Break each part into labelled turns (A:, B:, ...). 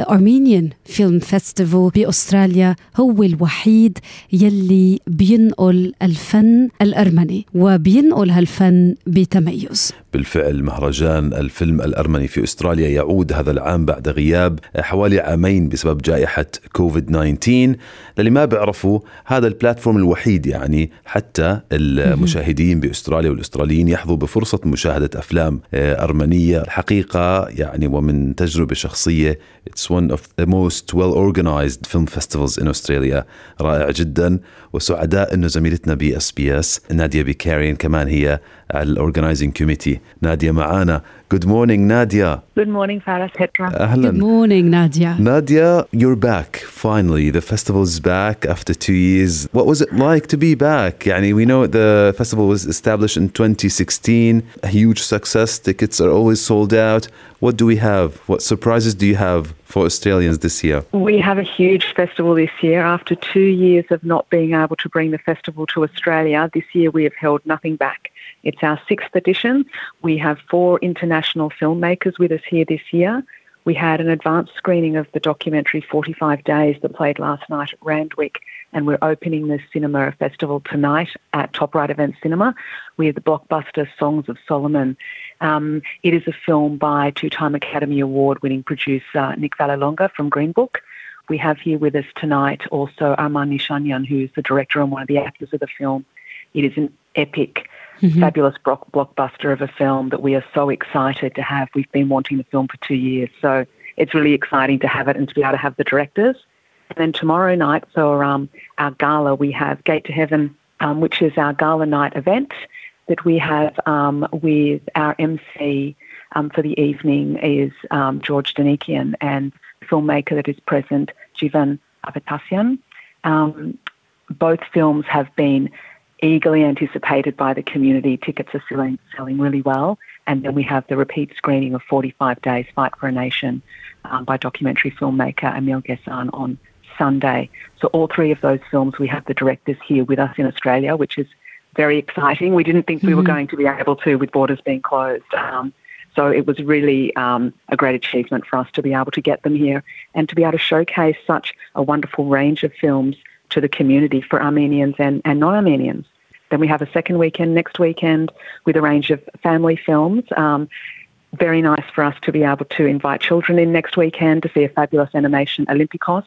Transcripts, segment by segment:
A: Armenian Film Festival بأستراليا هو الوحيد يلي بينقل الفن الأرمني وبينقل هالفن بتميز.
B: بالفعل مهرجان الفيلم الأرمني في أستراليا يعود هذا العام بعد غياب حوالي عامين بسبب جائحة كوفيد 19 للي ما بيعرفوا هذا البلاتفورم الوحيد يعني حتى المشاهدين بأستراليا والأستراليين يحظوا بفرصة مشاهدة أفلام أرمنية. الحقيقة يعني ومن تجربة شخصية It's one of the most well organized film festivals in Australia. رائع جدا. وسعداء إنه زميلتنا بي إس بي إس نادية بيكارين كمان هي الاورجنايزنج كوميتي ناديه معانا Good morning Nadia
C: Good morning Faras Petra
B: اهلا
A: Good morning Nadia
B: Nadia, you're back finally. The festival is back after two years. What was it like to be back? يعني we know the festival was established in 2016. A huge success. Tickets are always sold out. What do we have? What surprises do you have for Australians this year?
C: We have a huge festival this year. After two years of not being able to bring the festival to Australia, this year we have held nothing back. It's our sixth edition. We have four international filmmakers with us here this year. We had an advanced screening of the documentary 45 Days that played last night at Randwick, and we're opening the cinema festival tonight at Top Ryde Event Cinema. with the blockbuster Songs of Solomon. Um, it is a film by two-time Academy Award-winning producer Nick Vallelonga from Green Book. We have here with us tonight also Arman Nshanian, who's the director and one of the actors of the film. It is an epic fabulous block- blockbuster of a film that we are so excited to have. We've been wanting the film for two years, so it's really exciting to have it and to be able to have the directors. And then tomorrow night, so um, our gala, we have Gate to Heaven, um, which is our gala night event that we have um, with our MC um, for the evening is um, George Danikian and filmmaker that is present, Jivan Avetisyan. Um, both films have been eagerly anticipated by the community. Tickets are selling, selling really well. And then we have the repeat screening of 45 Days Fight for a Nation um, by documentary filmmaker Emile Ghessen on Sunday. So all three of those films, we have the directors here with us in Australia, which is very exciting. We didn't think we were going to be able to with borders being closed. Um, so it was really um, a great achievement for us to be able to get them here and to be able to showcase such a wonderful range of films to the community for Armenians and, and non-Armenians. Then we have a second weekend next weekend with a range of family films. Um, very nice for us to be able to invite children in next weekend to see a fabulous animation Olympicos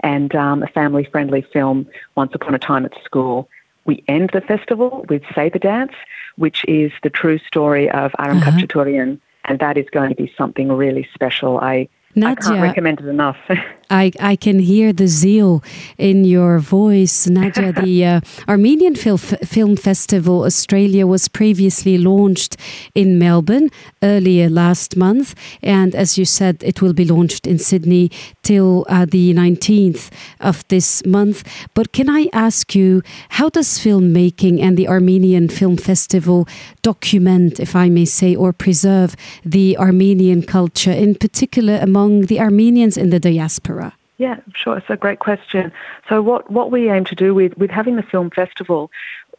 C: and um, a family-friendly film Once Upon a Time at School. We end the festival with Saber Dance, which is the true story of Aram
A: Uh-huh.
C: Khachaturian, and that is going to be something really special. I, I can't recommend it enough.
A: I, I can hear the zeal in your voice, Nadia. the uh, Armenian Fil- Film Festival Australia was previously launched in Melbourne earlier last month, and as you said, it will be launched in Sydney till uh, the 19th of this month. But can I ask you, how does filmmaking and the Armenian Film Festival document, if I may say, or preserve the Armenian culture, in particular among the Armenians in the diaspora?
C: Yeah, sure. It's a great question. So what, what we aim to do with, with having the film festival,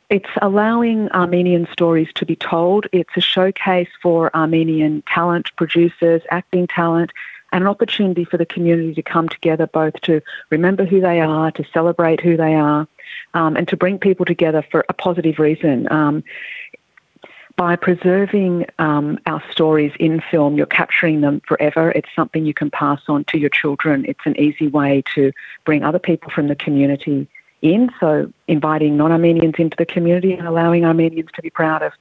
C: it's allowing Armenian stories to be told. It's a showcase for Armenian talent, producers, acting talent, and an opportunity for the community to come together both to remember who they are, to celebrate who they are, um, and to bring people together for a positive reason. Um, by preserving um, our stories in film, you're capturing them forever. It's something you can pass on to your children. It's an easy way to bring other people from the community in. So, inviting non Armenians into the community and allowing Armenians to be proud of,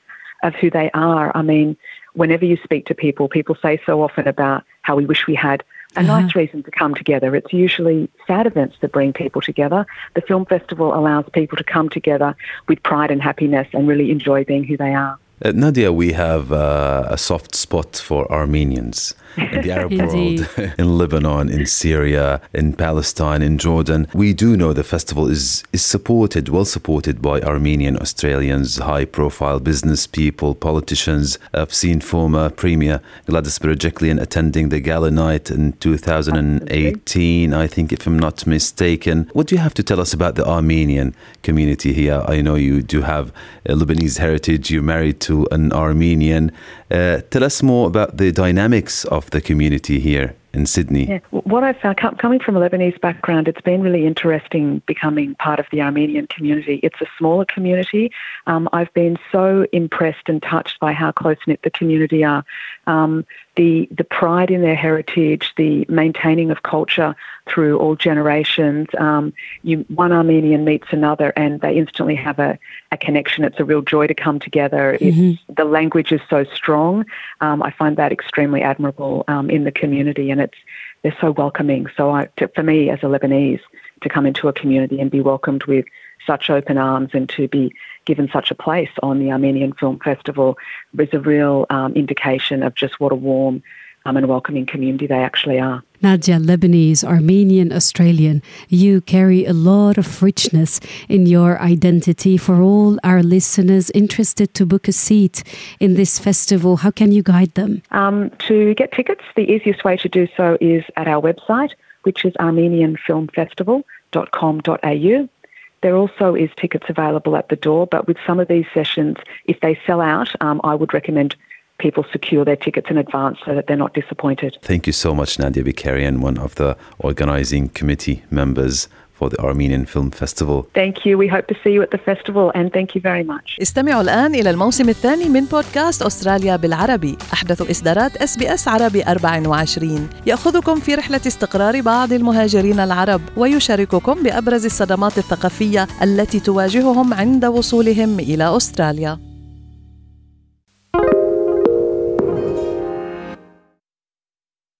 C: of who they are. I mean, whenever you speak to people, people say so often about how we wish we had a nice reason to come together. It's usually sad events that bring people together. The film festival allows people to come together with pride and happiness and really enjoy being who they are.
B: Uh, Nadia, we have uh, a soft spot for Armenians in the Arab world, in Lebanon, in Syria, in Palestine, in Jordan. We do know the festival is, is supported, well supported by Armenian Australians, high profile business people, politicians. I've seen former Premier Gladys Berejiklian attending the gala night in 2018, I think, if I'm not mistaken. What do you have to tell us about the Armenian community here? I know you do have a Lebanese heritage, you're married to an Armenian. Uh, tell us more about the dynamics of the community here in Sydney.
C: Yeah. What I've found, coming from a Lebanese background, it's been really interesting becoming part of the Armenian community. It's a smaller community. Um, I've been so impressed and touched by how close knit the community are. Um, the the pride in their heritage, the maintaining of culture through all generations. Um, you, one Armenian meets another, and they instantly have a, a connection. It's a real joy to come together. Mm-hmm. the language is so strong. Um, I find that extremely admirable um, in the community, and it's they're so welcoming. So I, to, for me as a Lebanese, to come into a community and be welcomed with such open arms and to be given such a place on the Armenian Film Festival is a real um, indication of just what a warm um, and welcoming community they actually are.
A: Nadia, Lebanese, Armenian, Australian, you carry a lot of richness in your identity. For all our listeners interested to book a seat in this festival, how can you guide them?
C: Um, to get tickets, the easiest way to do so is at our website, which is armenianfilmfestival.com.au. There also is tickets available at the door, but with some of these sessions, if they sell out, um, I would recommend people secure their tickets in advance so that they're not disappointed.
B: Thank you so much, Nadia Bikarian, one of the organizing committee members for the Armenian Film Festival.
C: Thank you. We hope to see you at the festival and thank you very much.
D: استمعوا الآن إلى الموسم الثاني من بودكاست أستراليا بالعربي أحدث إصدارات اس بي اس عربي 24 يأخذكم في رحلة استقرار بعض المهاجرين العرب ويشارككم بأبرز الصدمات الثقافية التي تواجههم عند وصولهم إلى أستراليا